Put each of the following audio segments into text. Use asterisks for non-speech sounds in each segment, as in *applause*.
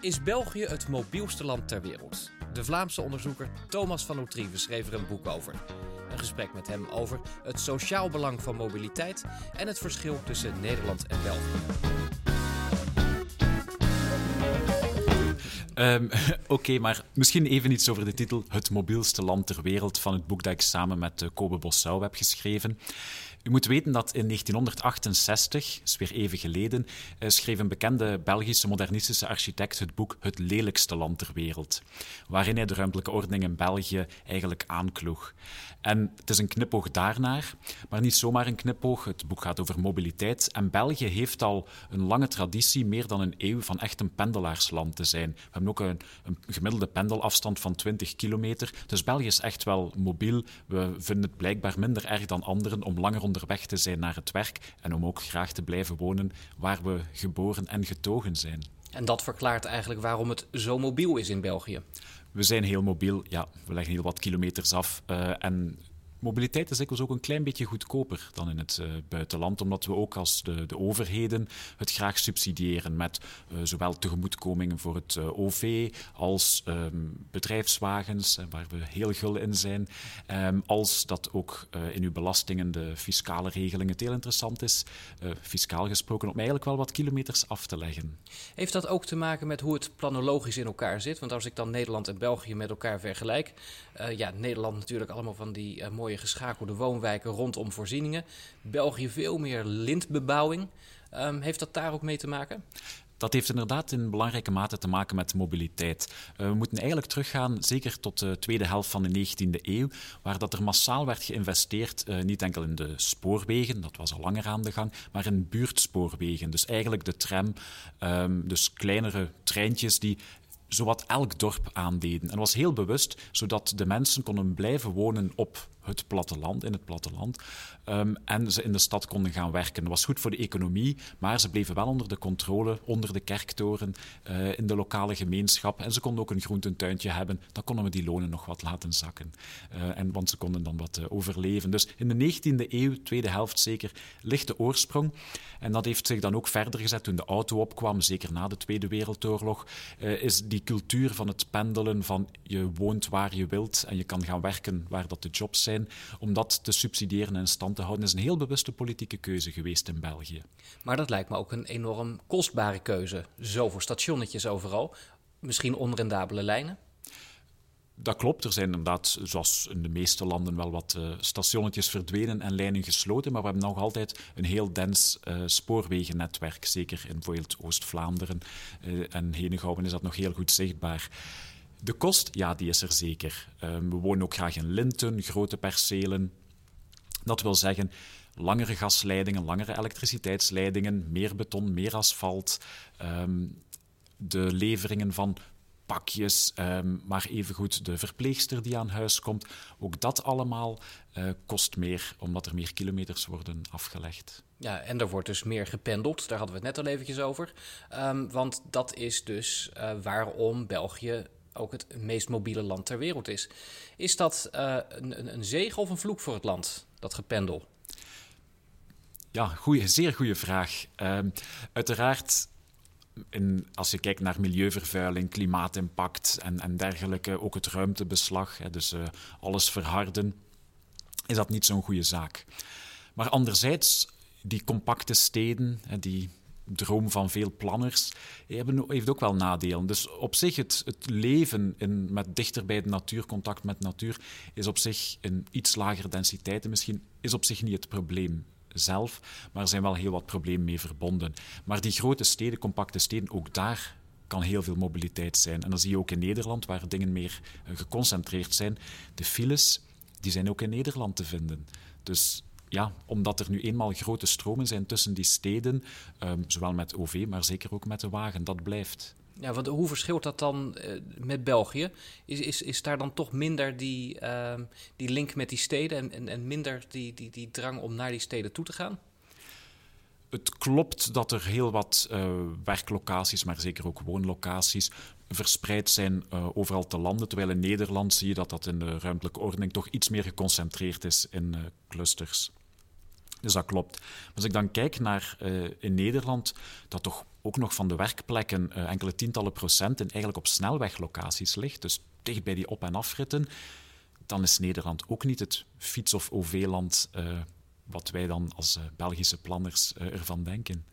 Is België het mobielste land ter wereld? De Vlaamse onderzoeker Thomas van Oetrieve schreef er een boek over. Een gesprek met hem over het sociaal belang van mobiliteit en het verschil tussen Nederland en België. Um, *laughs* Oké, maar misschien even iets over de titel Het mobielste land ter wereld van het boek dat ik samen met uh, Kobe Bossau heb geschreven. U moet weten dat in 1968, is weer even geleden, eh, schreef een bekende Belgische modernistische architect het boek Het lelijkste land ter wereld, waarin hij de ruimtelijke ordening in België eigenlijk aankloeg. En het is een knipoog daarnaar, maar niet zomaar een knipoog. Het boek gaat over mobiliteit. En België heeft al een lange traditie, meer dan een eeuw, van echt een pendelaarsland te zijn. We hebben ook een, een gemiddelde pendelafstand van 20 kilometer. Dus België is echt wel mobiel. We vinden het blijkbaar minder erg dan anderen om langer onderweg te zijn naar het werk en om ook graag te blijven wonen waar we geboren en getogen zijn. En dat verklaart eigenlijk waarom het zo mobiel is in België. We zijn heel mobiel, ja, we leggen heel wat kilometers af. Uh, en Mobiliteit is dikwijls ook een klein beetje goedkoper dan in het uh, buitenland, omdat we ook als de, de, overheden het graag subsidiëren met uh, zowel tegemoetkomingen voor het uh, OV als um, bedrijfswagens, waar we heel gul in zijn, um, als dat ook in uw belastingen de fiscale regeling het heel interessant is, fiscaal gesproken, om eigenlijk wel wat kilometers af te leggen. Heeft dat ook te maken met hoe het planologisch in elkaar zit? Want als ik dan Nederland en België met elkaar vergelijk, ja, Nederland natuurlijk allemaal van die mooie geschakelde woonwijken rondom voorzieningen. België veel meer lintbebouwing. Um, heeft dat daar ook mee te maken? Dat heeft inderdaad in belangrijke mate te maken met mobiliteit. Uh, we moeten eigenlijk teruggaan, zeker tot de tweede helft van de 19e eeuw, waar dat er massaal werd geïnvesteerd, uh, niet enkel in de spoorwegen, dat was al langer aan de gang, maar in buurtspoorwegen. Dus eigenlijk de tram, um, dus kleinere treintjes die zowat elk dorp aandeden. En was heel bewust, zodat de mensen konden blijven wonen op het platteland, in het platteland. Um, en ze in de stad konden gaan werken. Dat was goed voor de economie, maar ze bleven wel onder de controle, onder de kerktoren, uh, in de lokale gemeenschap. En ze konden ook een groententuintje hebben. Dan konden we die lonen nog wat laten zakken. Uh, en, want ze konden dan wat uh, overleven. Dus in de 19e eeuw, tweede helft zeker, ligt de oorsprong. En dat heeft zich dan ook verder gezet toen de auto opkwam, zeker na de Tweede Wereldoorlog. is die cultuur van het pendelen, van je woont waar je wilt en je kan gaan werken waar dat de jobs zijn om dat te subsidiëren en in stand te houden, is een heel bewuste politieke keuze geweest in België. Maar dat lijkt me ook een enorm kostbare keuze. Zoveel stationnetjes overal, misschien onrendabele lijnen. Dat klopt. Er zijn inderdaad, zoals in de meeste landen, wel wat uh, stationnetjes verdwenen en lijnen gesloten. Maar we hebben nog altijd een heel dens uh, spoorwegennetwerk. Zeker in bijvoorbeeld Oost-Vlaanderen uh, en Henegouwen is dat nog heel goed zichtbaar. De kost, ja, die is er zeker. Um, we wonen ook graag in linten, grote percelen. Dat wil zeggen, langere gasleidingen, langere elektriciteitsleidingen, meer beton, meer asfalt. Um, de leveringen van pakjes, um, maar evengoed de verpleegster die aan huis komt. Ook dat allemaal uh, kost meer, omdat er meer kilometers worden afgelegd. Ja, en er wordt dus meer gependeld. Daar hadden we het net al eventjes over. Want dat is dus uh, waarom België ook het meest mobiele land ter wereld is. Is dat uh, een, een zegen of een vloek voor het land, dat gependel? Ja, goeie, zeer goede vraag. Uh, uiteraard, als je kijkt naar milieuvervuiling, klimaatimpact en, en dergelijke, ook het ruimtebeslag, hè, dus uh, alles verharden, is dat niet zo'n goede zaak. Maar anderzijds, die compacte steden, die droom van veel planners, hebben, heeft ook wel nadelen. Dus op zich, het, het leven in, met dichter bij de natuur, contact met natuur, is op zich in iets lagere densiteiten misschien, is op zich niet het probleem zelf, maar er zijn wel heel wat problemen mee verbonden. Maar die grote steden, compacte steden, ook daar kan heel veel mobiliteit zijn. En dat zie je ook in Nederland, waar dingen meer eh, geconcentreerd zijn. De files, die zijn ook in Nederland te vinden. Dus ja, omdat er nu eenmaal grote stromen zijn tussen die steden, um, zowel met OV, maar zeker ook met de wagen, dat blijft. Ja, want hoe verschilt dat dan uh, met België? Is, is, is daar dan toch minder die, uh, die link met die steden en, en, en minder die, die, die drang om naar die steden toe te gaan? Het klopt dat er heel wat uh, werklocaties, maar zeker ook woonlocaties, verspreid zijn uh, overal te landen. Terwijl in Nederland zie je dat dat in de ruimtelijke ordening toch iets meer geconcentreerd is in uh, clusters. Dus dat klopt. Als ik dan kijk naar uh, in Nederland, dat toch ook nog van de werkplekken enkele tientallen procenten eigenlijk op snelweglocaties ligt, dus dicht bij die op- en afritten, dan is Nederland ook niet het fiets- of OV-land wat wij dan als Belgische planners ervan denken.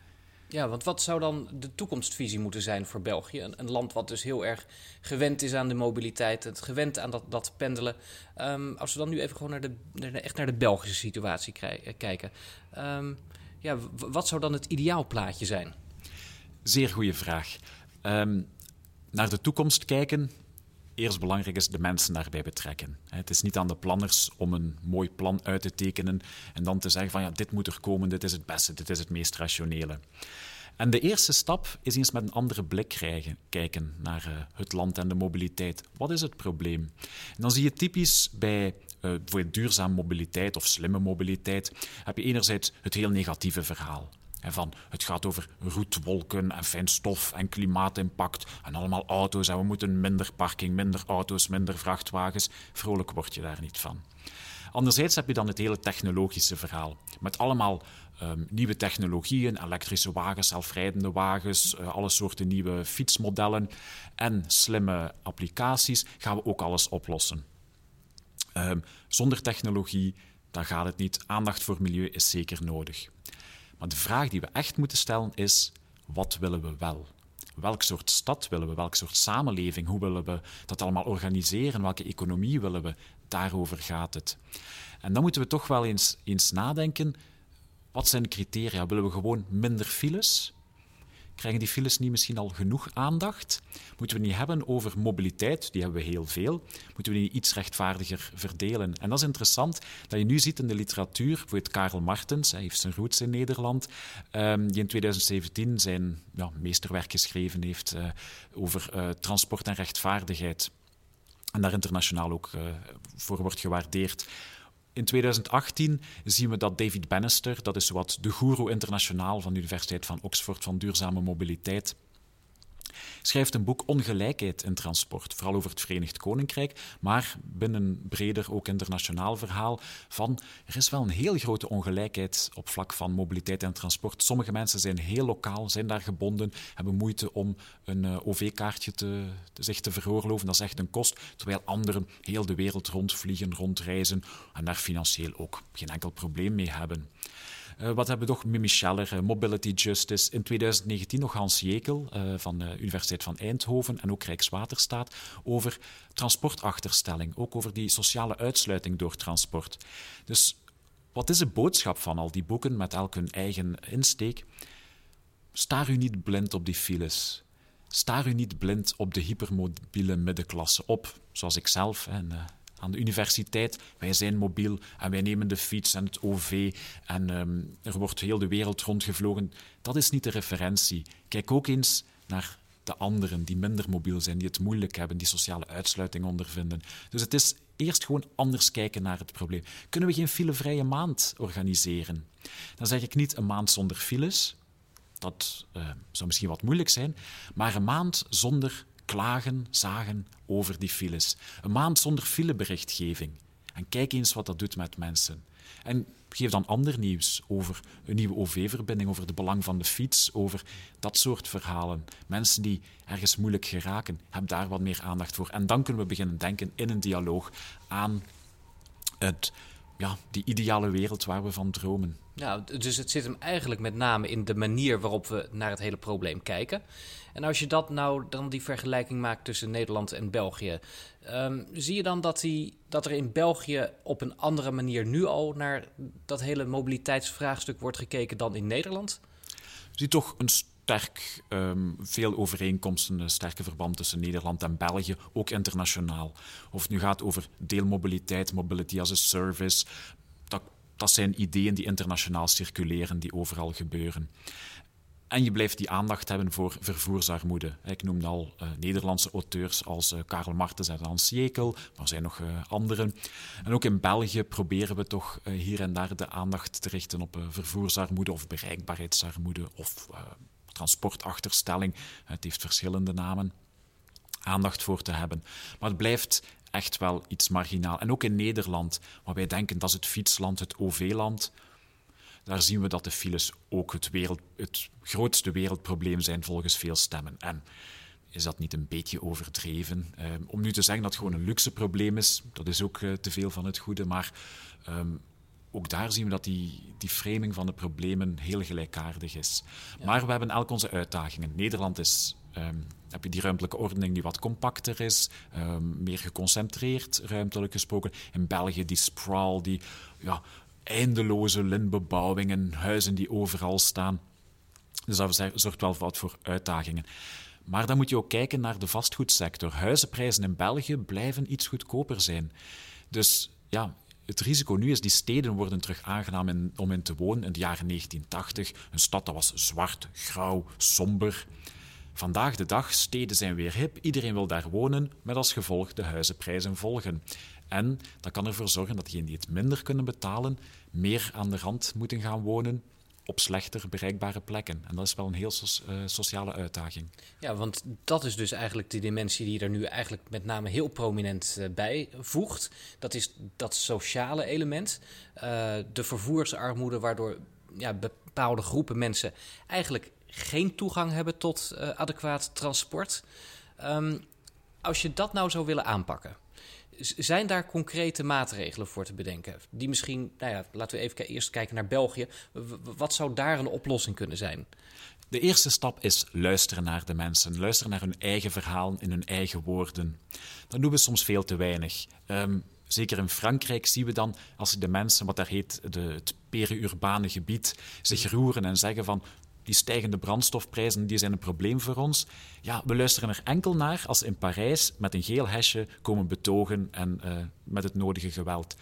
Ja, want wat zou dan de toekomstvisie moeten zijn voor België? Een, land wat dus heel erg gewend is aan de mobiliteit, het gewend aan dat, dat pendelen. Um, als we dan nu even gewoon naar de, naar echt naar de Belgische situatie eh, kijken. Um, ja, wat zou dan het ideaalplaatje zijn? Zeer goede vraag. Um, naar de toekomst kijken, eerst belangrijk is de mensen daarbij betrekken. Het is niet aan de planners om een mooi plan uit te tekenen en dan te zeggen van ja, dit moet er komen, dit is het beste, dit is het meest rationele. En de eerste stap is eens met een andere blik krijgen, kijken naar uh, het land en de mobiliteit. Wat is het probleem? Dan zie je typisch bij uh, voor duurzame mobiliteit of slimme mobiliteit, heb je enerzijds het heel negatieve verhaal. Van, het gaat over roetwolken en fijn stof en klimaatimpact en allemaal auto's en we moeten minder parking, minder auto's, minder vrachtwagens. Vrolijk word je daar niet van. Anderzijds heb je dan het hele technologische verhaal. Met allemaal um, nieuwe technologieën, elektrische wagens, zelfrijdende wagens, uh, alle soorten nieuwe fietsmodellen en slimme applicaties gaan we ook alles oplossen. Um, zonder technologie, dan gaat het niet. Aandacht voor milieu is zeker nodig. Maar de vraag die we echt moeten stellen is: wat willen we wel? Welk soort stad willen we? Welk soort samenleving? Hoe willen we dat allemaal organiseren? Welke economie willen we? Daarover gaat het. En dan moeten we toch wel eens, eens nadenken: wat zijn de criteria? Willen we gewoon minder files? Krijgen die files niet misschien al genoeg aandacht? Moeten we niet hebben over mobiliteit? Die hebben we heel veel. Moeten we die iets rechtvaardiger verdelen? En dat is interessant dat je nu ziet in de literatuur, bijvoorbeeld Karel Martens, hij heeft zijn roots in Nederland, um, die in 2017 zijn ja, meesterwerk geschreven heeft uh, over uh, transport en rechtvaardigheid. En daar internationaal ook uh, voor wordt gewaardeerd. In 2018 zien we dat David Bannister, dat is wat de guru internationaal van de Universiteit van Oxford van duurzame mobiliteit, schrijft een boek Ongelijkheid in transport, vooral over het Verenigd Koninkrijk, maar binnen breder ook internationaal verhaal van er is wel een heel grote ongelijkheid op vlak van mobiliteit en transport. Sommige mensen zijn heel lokaal, zijn daar gebonden, hebben moeite om een uh, OV-kaartje te, te, zich te veroorloven. Dat is echt een kost, terwijl anderen heel de wereld rondvliegen, rondreizen en daar financieel ook geen enkel probleem mee hebben. Uh, wat hebben we nog? Mimi Scheller, uh, Mobility Justice. In 2019 nog Hans Jekel uh, van de Universiteit van Eindhoven en ook Rijkswaterstaat over transportachterstelling. Ook over die sociale uitsluiting door transport. Dus wat is de boodschap van al die boeken met elk hun eigen insteek? Staar u niet blind op die files. Staar u niet blind op de hypermobiele middenklasse. Op, zoals ik zelf. En, aan de universiteit. Wij zijn mobiel en wij nemen de fiets en het OV en um, er wordt heel de wereld rondgevlogen. Dat is niet de referentie. Kijk ook eens naar de anderen die minder mobiel zijn, die het moeilijk hebben, die sociale uitsluiting ondervinden. Dus het is eerst gewoon anders kijken naar het probleem. Kunnen we geen filevrije maand organiseren? Dan zeg ik niet een maand zonder files. Dat uh, zou misschien wat moeilijk zijn, maar een maand zonder klagen, zagen over die files. Een maand zonder fileberichtgeving. En kijk eens wat dat doet met mensen. En geef dan ander nieuws over een nieuwe OV-verbinding, over het belang van de fiets, over dat soort verhalen. Mensen die ergens moeilijk geraken, heb daar wat meer aandacht voor. En dan kunnen we beginnen denken in een dialoog aan het, ja, die ideale wereld waar we van dromen. Ja, dus het zit hem eigenlijk met name in de manier waarop we naar het hele probleem kijken. En als je dat nou dan die vergelijking maakt tussen Nederland en België, um, zie je dan dat, die, dat er in België op een andere manier nu al naar dat hele mobiliteitsvraagstuk wordt gekeken dan in Nederland? Je ziet toch een sterk, um, veel overeenkomsten, een sterke verband tussen Nederland en België, ook internationaal. Of het nu gaat over deelmobiliteit, mobility as a service, dat, dat zijn ideeën die internationaal circuleren, die overal gebeuren. En je blijft die aandacht hebben voor vervoersarmoede. Ik noemde al uh, Nederlandse auteurs als uh, Karel Martens en Hans Jekel, maar er zijn nog uh, anderen. En ook in België proberen we toch hier en daar de aandacht te richten op vervoersarmoede of bereikbaarheidsarmoede of transportachterstelling. Het heeft verschillende namen. Aandacht voor te hebben. Maar het blijft echt wel iets marginaal. En ook in Nederland, waar wij denken dat is het fietsland, het OV-land daar zien we dat de files ook het, wereld, het grootste wereldprobleem zijn volgens veel stemmen. En is dat niet een beetje overdreven? Um, om nu te zeggen dat het gewoon een luxe probleem is, dat is ook uh, te veel van het goede. Maar um, ook daar zien we dat die, die framing van de problemen heel gelijkaardig is. Ja. Maar we hebben elk onze uitdagingen. Nederland is Um, heb je die ruimtelijke ordening die wat compacter is, um, meer geconcentreerd, ruimtelijk gesproken. In België die sprawl, die ja, eindeloze lintbebouwingen, huizen die overal staan. Dus dat zorgt wel wat voor uitdagingen. Maar dan moet je ook kijken naar de vastgoedsector. Huizenprijzen in België blijven iets goedkoper zijn. Dus ja, het risico nu is, die steden worden terug aangenaam om in te wonen. In de jaren 1980, een stad dat was zwart, grauw, somber. Vandaag de dag, steden zijn weer hip, iedereen wil daar wonen, met als gevolg de huizenprijzen volgen. En dat kan ervoor zorgen dat diegenen die het minder kunnen betalen, meer aan de rand moeten gaan wonen op slechter bereikbare plekken. En dat is wel een heel uh, sociale uitdaging. Ja, want dat is dus eigenlijk de dimensie die er nu eigenlijk met name heel prominent uh, bij voegt. Dat is dat sociale element. Uh, de vervoersarmoede, waardoor ja, bepaalde groepen mensen eigenlijk geen toegang hebben tot adequaat transport. Um, als je dat nou zou willen aanpakken, zijn daar concrete maatregelen voor te bedenken? Die misschien, nou ja, laten we even eerst kijken naar België. Wat zou daar een oplossing kunnen zijn? De eerste stap is luisteren naar de mensen. Luisteren naar hun eigen verhaal in hun eigen woorden. Dat doen we soms veel te weinig. Um, zeker in Frankrijk zien we dan, als de mensen, wat daar heet de, het periurbane gebied, zich roeren en zeggen van die stijgende brandstofprijzen die zijn een probleem voor ons. Ja, we luisteren er enkel naar als in Parijs met een geel hesje komen betogen en uh, met het nodige geweld.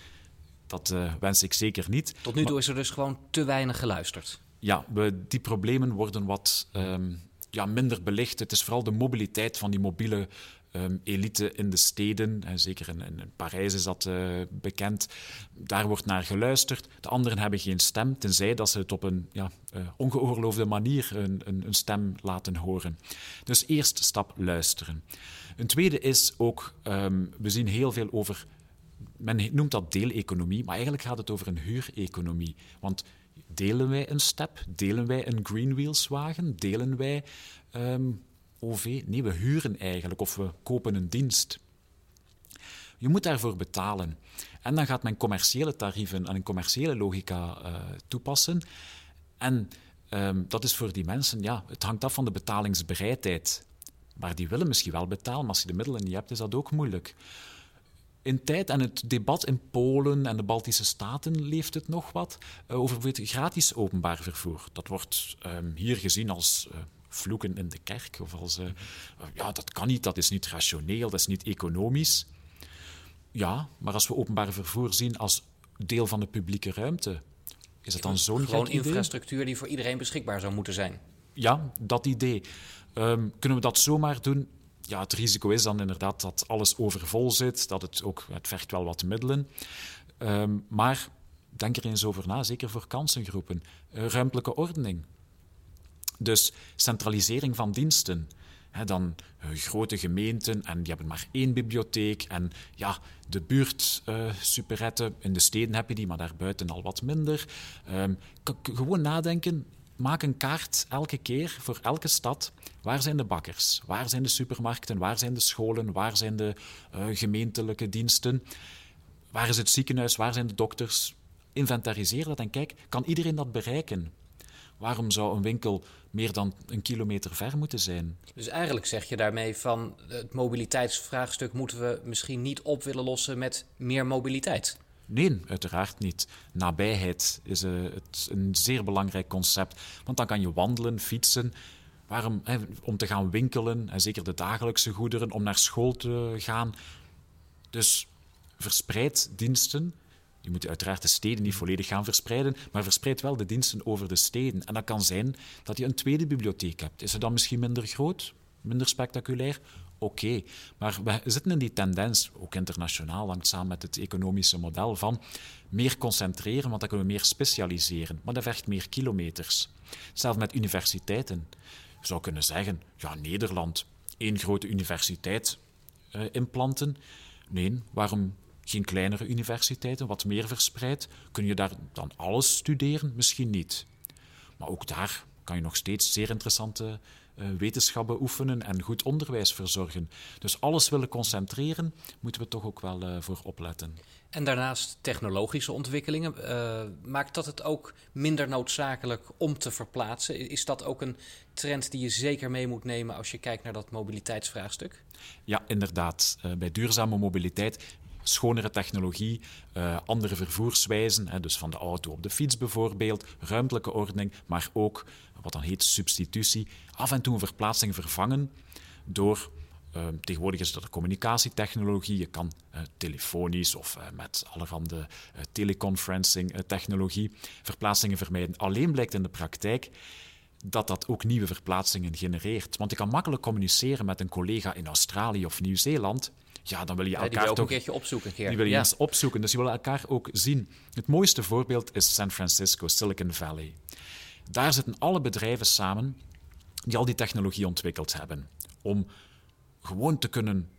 Dat uh, wens ik zeker niet. Tot nu toe is er dus gewoon te weinig geluisterd. Ja, we, die problemen worden wat um, ja, minder belicht. Het is vooral de mobiliteit van die mobiele um, elite in de steden. En zeker in, Parijs is dat uh, bekend. Daar wordt naar geluisterd. De anderen hebben geen stem, tenzij dat ze het op een ja, uh, ongeoorloofde manier een, een, een, stem laten horen. Dus eerst stap luisteren. Een tweede is ook, um, we zien heel veel over men noemt dat deeleconomie, maar eigenlijk gaat het over een huureconomie. Want delen wij een step, delen wij een Greenwheels-wagen, delen wij um, OV. Nee, we huren eigenlijk of we kopen een dienst. Je moet daarvoor betalen. En dan gaat men commerciële tarieven en een commerciële logica uh, toepassen. En um, dat is voor die mensen, ja, het hangt af van de betalingsbereidheid. Maar die willen misschien wel betalen, maar als je de middelen niet hebt, is dat ook moeilijk. In tijd en het debat in Polen en de Baltische Staten leeft het nog wat uh, over bijvoorbeeld gratis openbaar vervoer. Dat wordt um, hier gezien als uh, vloeken in de kerk. Of als, uh, ja, dat kan niet, dat is niet rationeel, dat is niet economisch. Ja, maar als we openbaar vervoer zien als deel van de publieke ruimte, is het dan zo'n Gewoon infrastructuur die voor iedereen beschikbaar zou moeten zijn. Ja, dat idee. Um, kunnen we dat zomaar doen? Ja, het risico is dan inderdaad dat alles overvol zit, dat het ook, het vergt wel wat middelen. Um, maar denk er eens over na, zeker voor kansengroepen. Uh, ruimtelijke ordening. Dus centralisering van diensten. dan uh, grote gemeenten en die hebben maar één bibliotheek. En ja, de buurtsuperetten, uh, in de steden heb je die, maar daarbuiten al wat minder. Um, gewoon nadenken, maak een kaart elke keer voor elke stad. Waar zijn de bakkers? Waar zijn de supermarkten? Waar zijn de scholen? Waar zijn de uh, gemeentelijke diensten? Waar is het ziekenhuis? Waar zijn de dokters? Inventariseer dat en kijk, kan iedereen dat bereiken? Waarom zou een winkel meer dan een kilometer ver moeten zijn? Dus eigenlijk zeg je daarmee van het mobiliteitsvraagstuk moeten we misschien niet op willen lossen met meer mobiliteit. Nee, uiteraard niet. Nabijheid is het, een zeer belangrijk concept. Want dan kan je wandelen, fietsen. Waarom? Hè, om te gaan winkelen, en zeker de dagelijkse goederen, om naar school te gaan. Dus verspreid diensten je moet uiteraard de steden niet volledig gaan verspreiden, maar verspreid wel de diensten over de steden. En dat kan zijn dat je een tweede bibliotheek hebt. Is het dan misschien minder groot, minder spectaculair? Oké, okay. maar we zitten in die tendens, ook internationaal, hangt samen met het economische model van meer concentreren, want dan kunnen we meer specialiseren. Maar dat vergt meer kilometers. Zelfs met universiteiten. Je zou kunnen zeggen, ja, Nederland, één grote universiteit uh, implanten. Nee, waarom geen kleinere universiteiten, wat meer verspreid. Kun je daar dan alles studeren? Misschien niet. Maar ook daar kan je nog steeds zeer interessante uh, wetenschappen oefenen en goed onderwijs verzorgen. Dus alles willen concentreren, moeten we toch ook wel uh, voor opletten. En daarnaast technologische ontwikkelingen. Uh, maakt dat het ook minder noodzakelijk om te verplaatsen? Is dat ook een trend die je zeker mee moet nemen als je kijkt naar dat mobiliteitsvraagstuk? Ja, inderdaad. Bij duurzame mobiliteit schonere technologie, uh, andere vervoerswijzen, hè, dus van de auto op de fiets bijvoorbeeld, ruimtelijke ordening, maar ook wat dan heet substitutie, af en toe een verplaatsing vervangen door uh, tegenwoordig is dat communicatietechnologie. Je kan uh, telefonisch of uh, met allerhande teleconferencing technologie verplaatsingen vermijden. Alleen blijkt in de praktijk dat dat ook nieuwe verplaatsingen genereert. Want je kan makkelijk communiceren met een collega in Australië of Nieuw-Zeeland. Ja, dan wil je elkaar ja, die wil toch... een keertje opzoeken, Geert. Die wil je ja. eens opzoeken, dus je wil elkaar ook zien. Het mooiste voorbeeld is San Francisco, Silicon Valley. Daar zitten alle bedrijven samen die al die technologie ontwikkeld hebben. Om gewoon te kunnen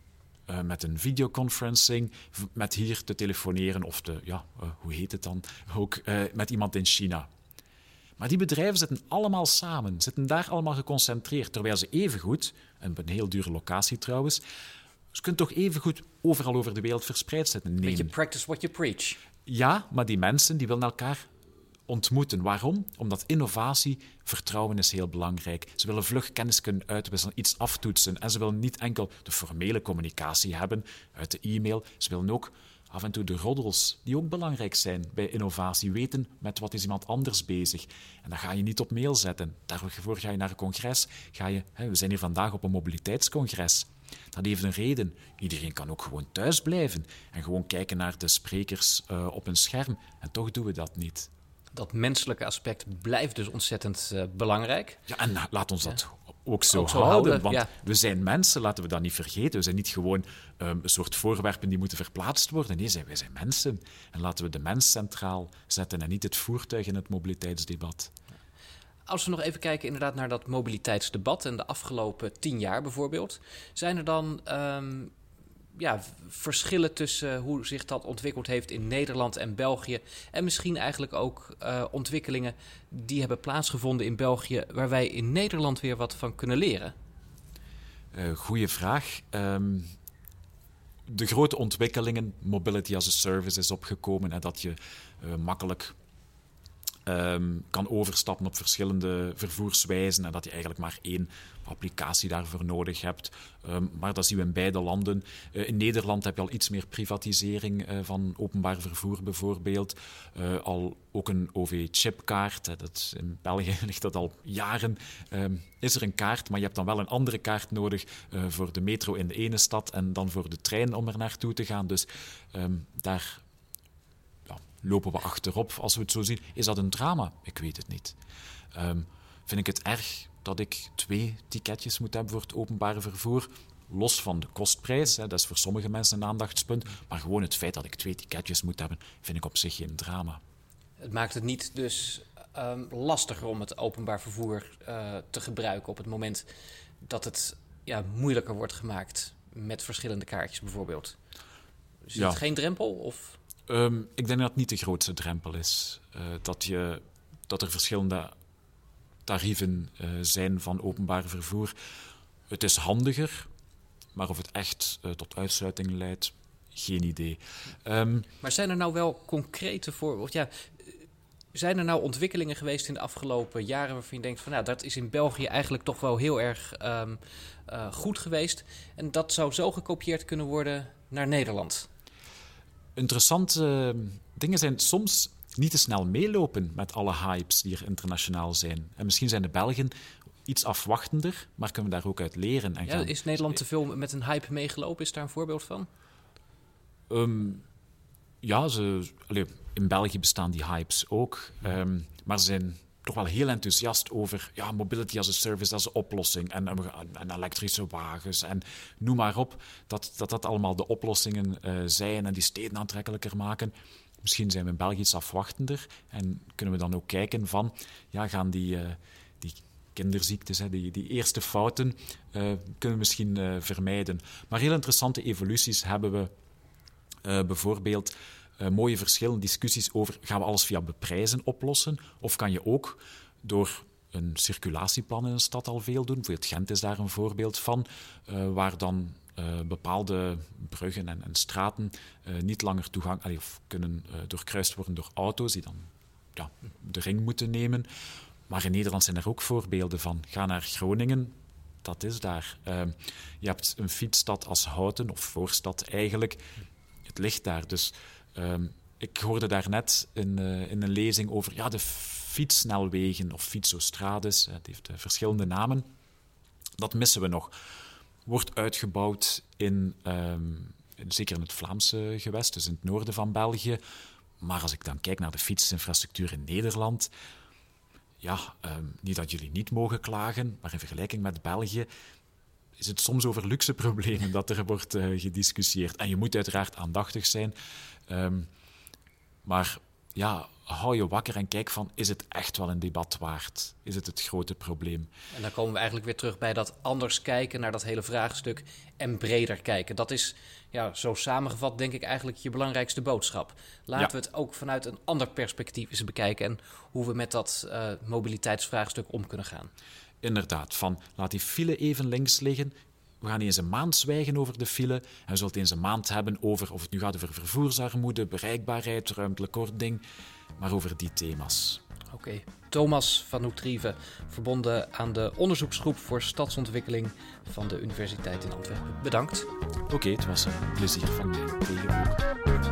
uh, met een videoconferencing, met hier te telefoneren of te, ja, uh, hoe heet het dan, ook uh, met iemand in China. Maar die bedrijven zitten allemaal samen, zitten daar allemaal geconcentreerd, terwijl ze evengoed, en op een heel dure locatie trouwens, ze kunnen toch evengoed overal over de wereld verspreid zitten. Nee. Beetje practice what you preach. Ja, maar die mensen die willen elkaar ontmoeten. Waarom? Omdat innovatie, vertrouwen is heel belangrijk. Ze willen vlug kennis kunnen uitwisselen, iets aftoetsen. En ze willen niet enkel de formele communicatie hebben uit de e-mail. Ze willen ook af en toe de roddels, die ook belangrijk zijn bij innovatie. Weten met wat is iemand anders bezig. En dat ga je niet op mail zetten. Daarvoor ga je naar een congres. Ga je, hè, we zijn hier vandaag op een mobiliteitscongres. Dat heeft een reden. Iedereen kan ook gewoon thuis blijven en gewoon kijken naar de sprekers uh, op een scherm. En toch doen we dat niet dat menselijke aspect blijft dus ontzettend uh, belangrijk. Ja, en laat ons dat. Ook, zo ook zo, houden. houden want ja. we zijn mensen, laten we dat niet vergeten. We zijn niet gewoon um, een soort voorwerpen die moeten verplaatst worden. Nee, wij zijn mensen. En laten we de mens centraal zetten en niet het voertuig in het mobiliteitsdebat. Als we nog even kijken inderdaad naar dat mobiliteitsdebat en de afgelopen tien jaar bijvoorbeeld. Zijn er dan um, ja, verschillen tussen hoe zich dat ontwikkeld heeft in Nederland en België. En misschien eigenlijk ook uh, ontwikkelingen die hebben plaatsgevonden in België, waar wij in Nederland weer wat van kunnen leren? Uh, goeie vraag. Um, de grote ontwikkelingen, mobility as a service, is opgekomen en dat je makkelijk um, kan overstappen op verschillende vervoerswijzen en dat je eigenlijk maar één applicatie daarvoor nodig hebt. Um, maar dat zien we in beide landen. Uh, in Nederland heb je al iets meer privatisering uh, van openbaar vervoer bijvoorbeeld. Uh, al ook een OV-chipkaart. In België *laughs* ligt dat al jaren. Um, is er een kaart, maar je hebt dan wel een andere kaart nodig voor de metro in de ene stad en dan voor de trein om er naartoe te gaan. Dus daar lopen we achterop als we het zo zien. Is dat een drama? Ik weet het niet. Um, vind ik het erg dat ik twee ticketjes moet hebben voor het openbare vervoer? Los van de kostprijs, hè, dat is voor sommige mensen een aandachtspunt. Maar gewoon het feit dat ik twee ticketjes moet hebben, vind ik op zich geen drama. Het maakt het niet dus um, lastiger om het openbaar vervoer uh, te gebruiken op het moment dat het ja, moeilijker wordt gemaakt met verschillende kaartjes bijvoorbeeld. Is ja. het geen drempel? Of? Um, ik denk dat het niet de grootste drempel is. Uh, dat, je, dat er verschillende tarieven uh, zijn van openbaar vervoer. Het is handiger, maar of het echt uh, tot uitsluiting leidt, geen idee. Um, maar zijn er nou wel concrete voorbeelden? Ja, zijn er nou ontwikkelingen geweest in de afgelopen jaren waarvan je denkt van nou, dat is in België eigenlijk toch wel heel erg um, goed geweest en dat zou zo gekopieerd kunnen worden naar Nederland? Interessante dingen zijn soms niet te snel meelopen met alle hypes die er internationaal zijn. En misschien zijn de Belgen iets afwachtender, maar kunnen we daar ook uit leren. En ja, gaan... Is Nederland te veel met een hype meegelopen? Is daar een voorbeeld van? Um, ja, ze, allee, in België bestaan die hypes ook. Um, maar ze zijn toch wel heel enthousiast over ja, mobility as a service als oplossing. En, en, elektrische wagens en noem maar op. Dat dat, dat allemaal de oplossingen uh, zijn en die steden aantrekkelijker maken. Misschien zijn we in België iets afwachtender en kunnen we dan ook kijken van, ja, gaan die, uh, die kinderziektes, hè, die, die eerste fouten, uh, kunnen we misschien vermijden. Maar heel interessante evoluties hebben we bijvoorbeeld mooie verschillen, discussies over gaan we alles via beprijzen oplossen of kan je ook door een circulatieplan in een stad al veel doen. Bijvoorbeeld Gent is daar een voorbeeld van, waar dan uh, bepaalde bruggen en, en straten niet langer toegang, of kunnen doorkruist worden door auto's die dan ja, de ring moeten nemen. Maar in Nederland zijn er ook voorbeelden van. Ga naar Groningen, dat is daar. je hebt een fietsstad als Houten, of voorstad eigenlijk. Het ligt daar. Dus ik hoorde daar net in, in een lezing over ja, de fietssnelwegen of fietsostrades. Het heeft verschillende namen. Dat missen we nog wordt uitgebouwd in, um, zeker in het Vlaamse gewest, dus in het noorden van België. Maar als ik dan kijk naar de fietsinfrastructuur in Nederland, ja, um, niet dat jullie niet mogen klagen, maar in vergelijking met België is het soms over luxe problemen dat er wordt uh, gediscussieerd. En je moet uiteraard aandachtig zijn. Um, maar ja, hou je wakker en kijk van, is het echt wel een debat waard? Is het het grote probleem? En dan komen we eigenlijk weer terug bij dat anders kijken naar dat hele vraagstuk en breder kijken. Dat is, ja, zo samengevat denk ik eigenlijk je belangrijkste boodschap. Laten we het ook vanuit een ander perspectief eens bekijken en hoe we met dat uh, mobiliteitsvraagstuk om kunnen gaan. Inderdaad, van laat die file even links liggen, we gaan eens een maand zwijgen over de file. En we zullen eens een maand hebben over of het nu gaat over vervoersarmoede, bereikbaarheid, ruimtelijke ordening, maar over die thema's. Oké. Thomas van Hoetrieven, verbonden aan de onderzoeksgroep voor stadsontwikkeling van de Universiteit in Antwerpen. Bedankt. Oké, het was een plezier van mij.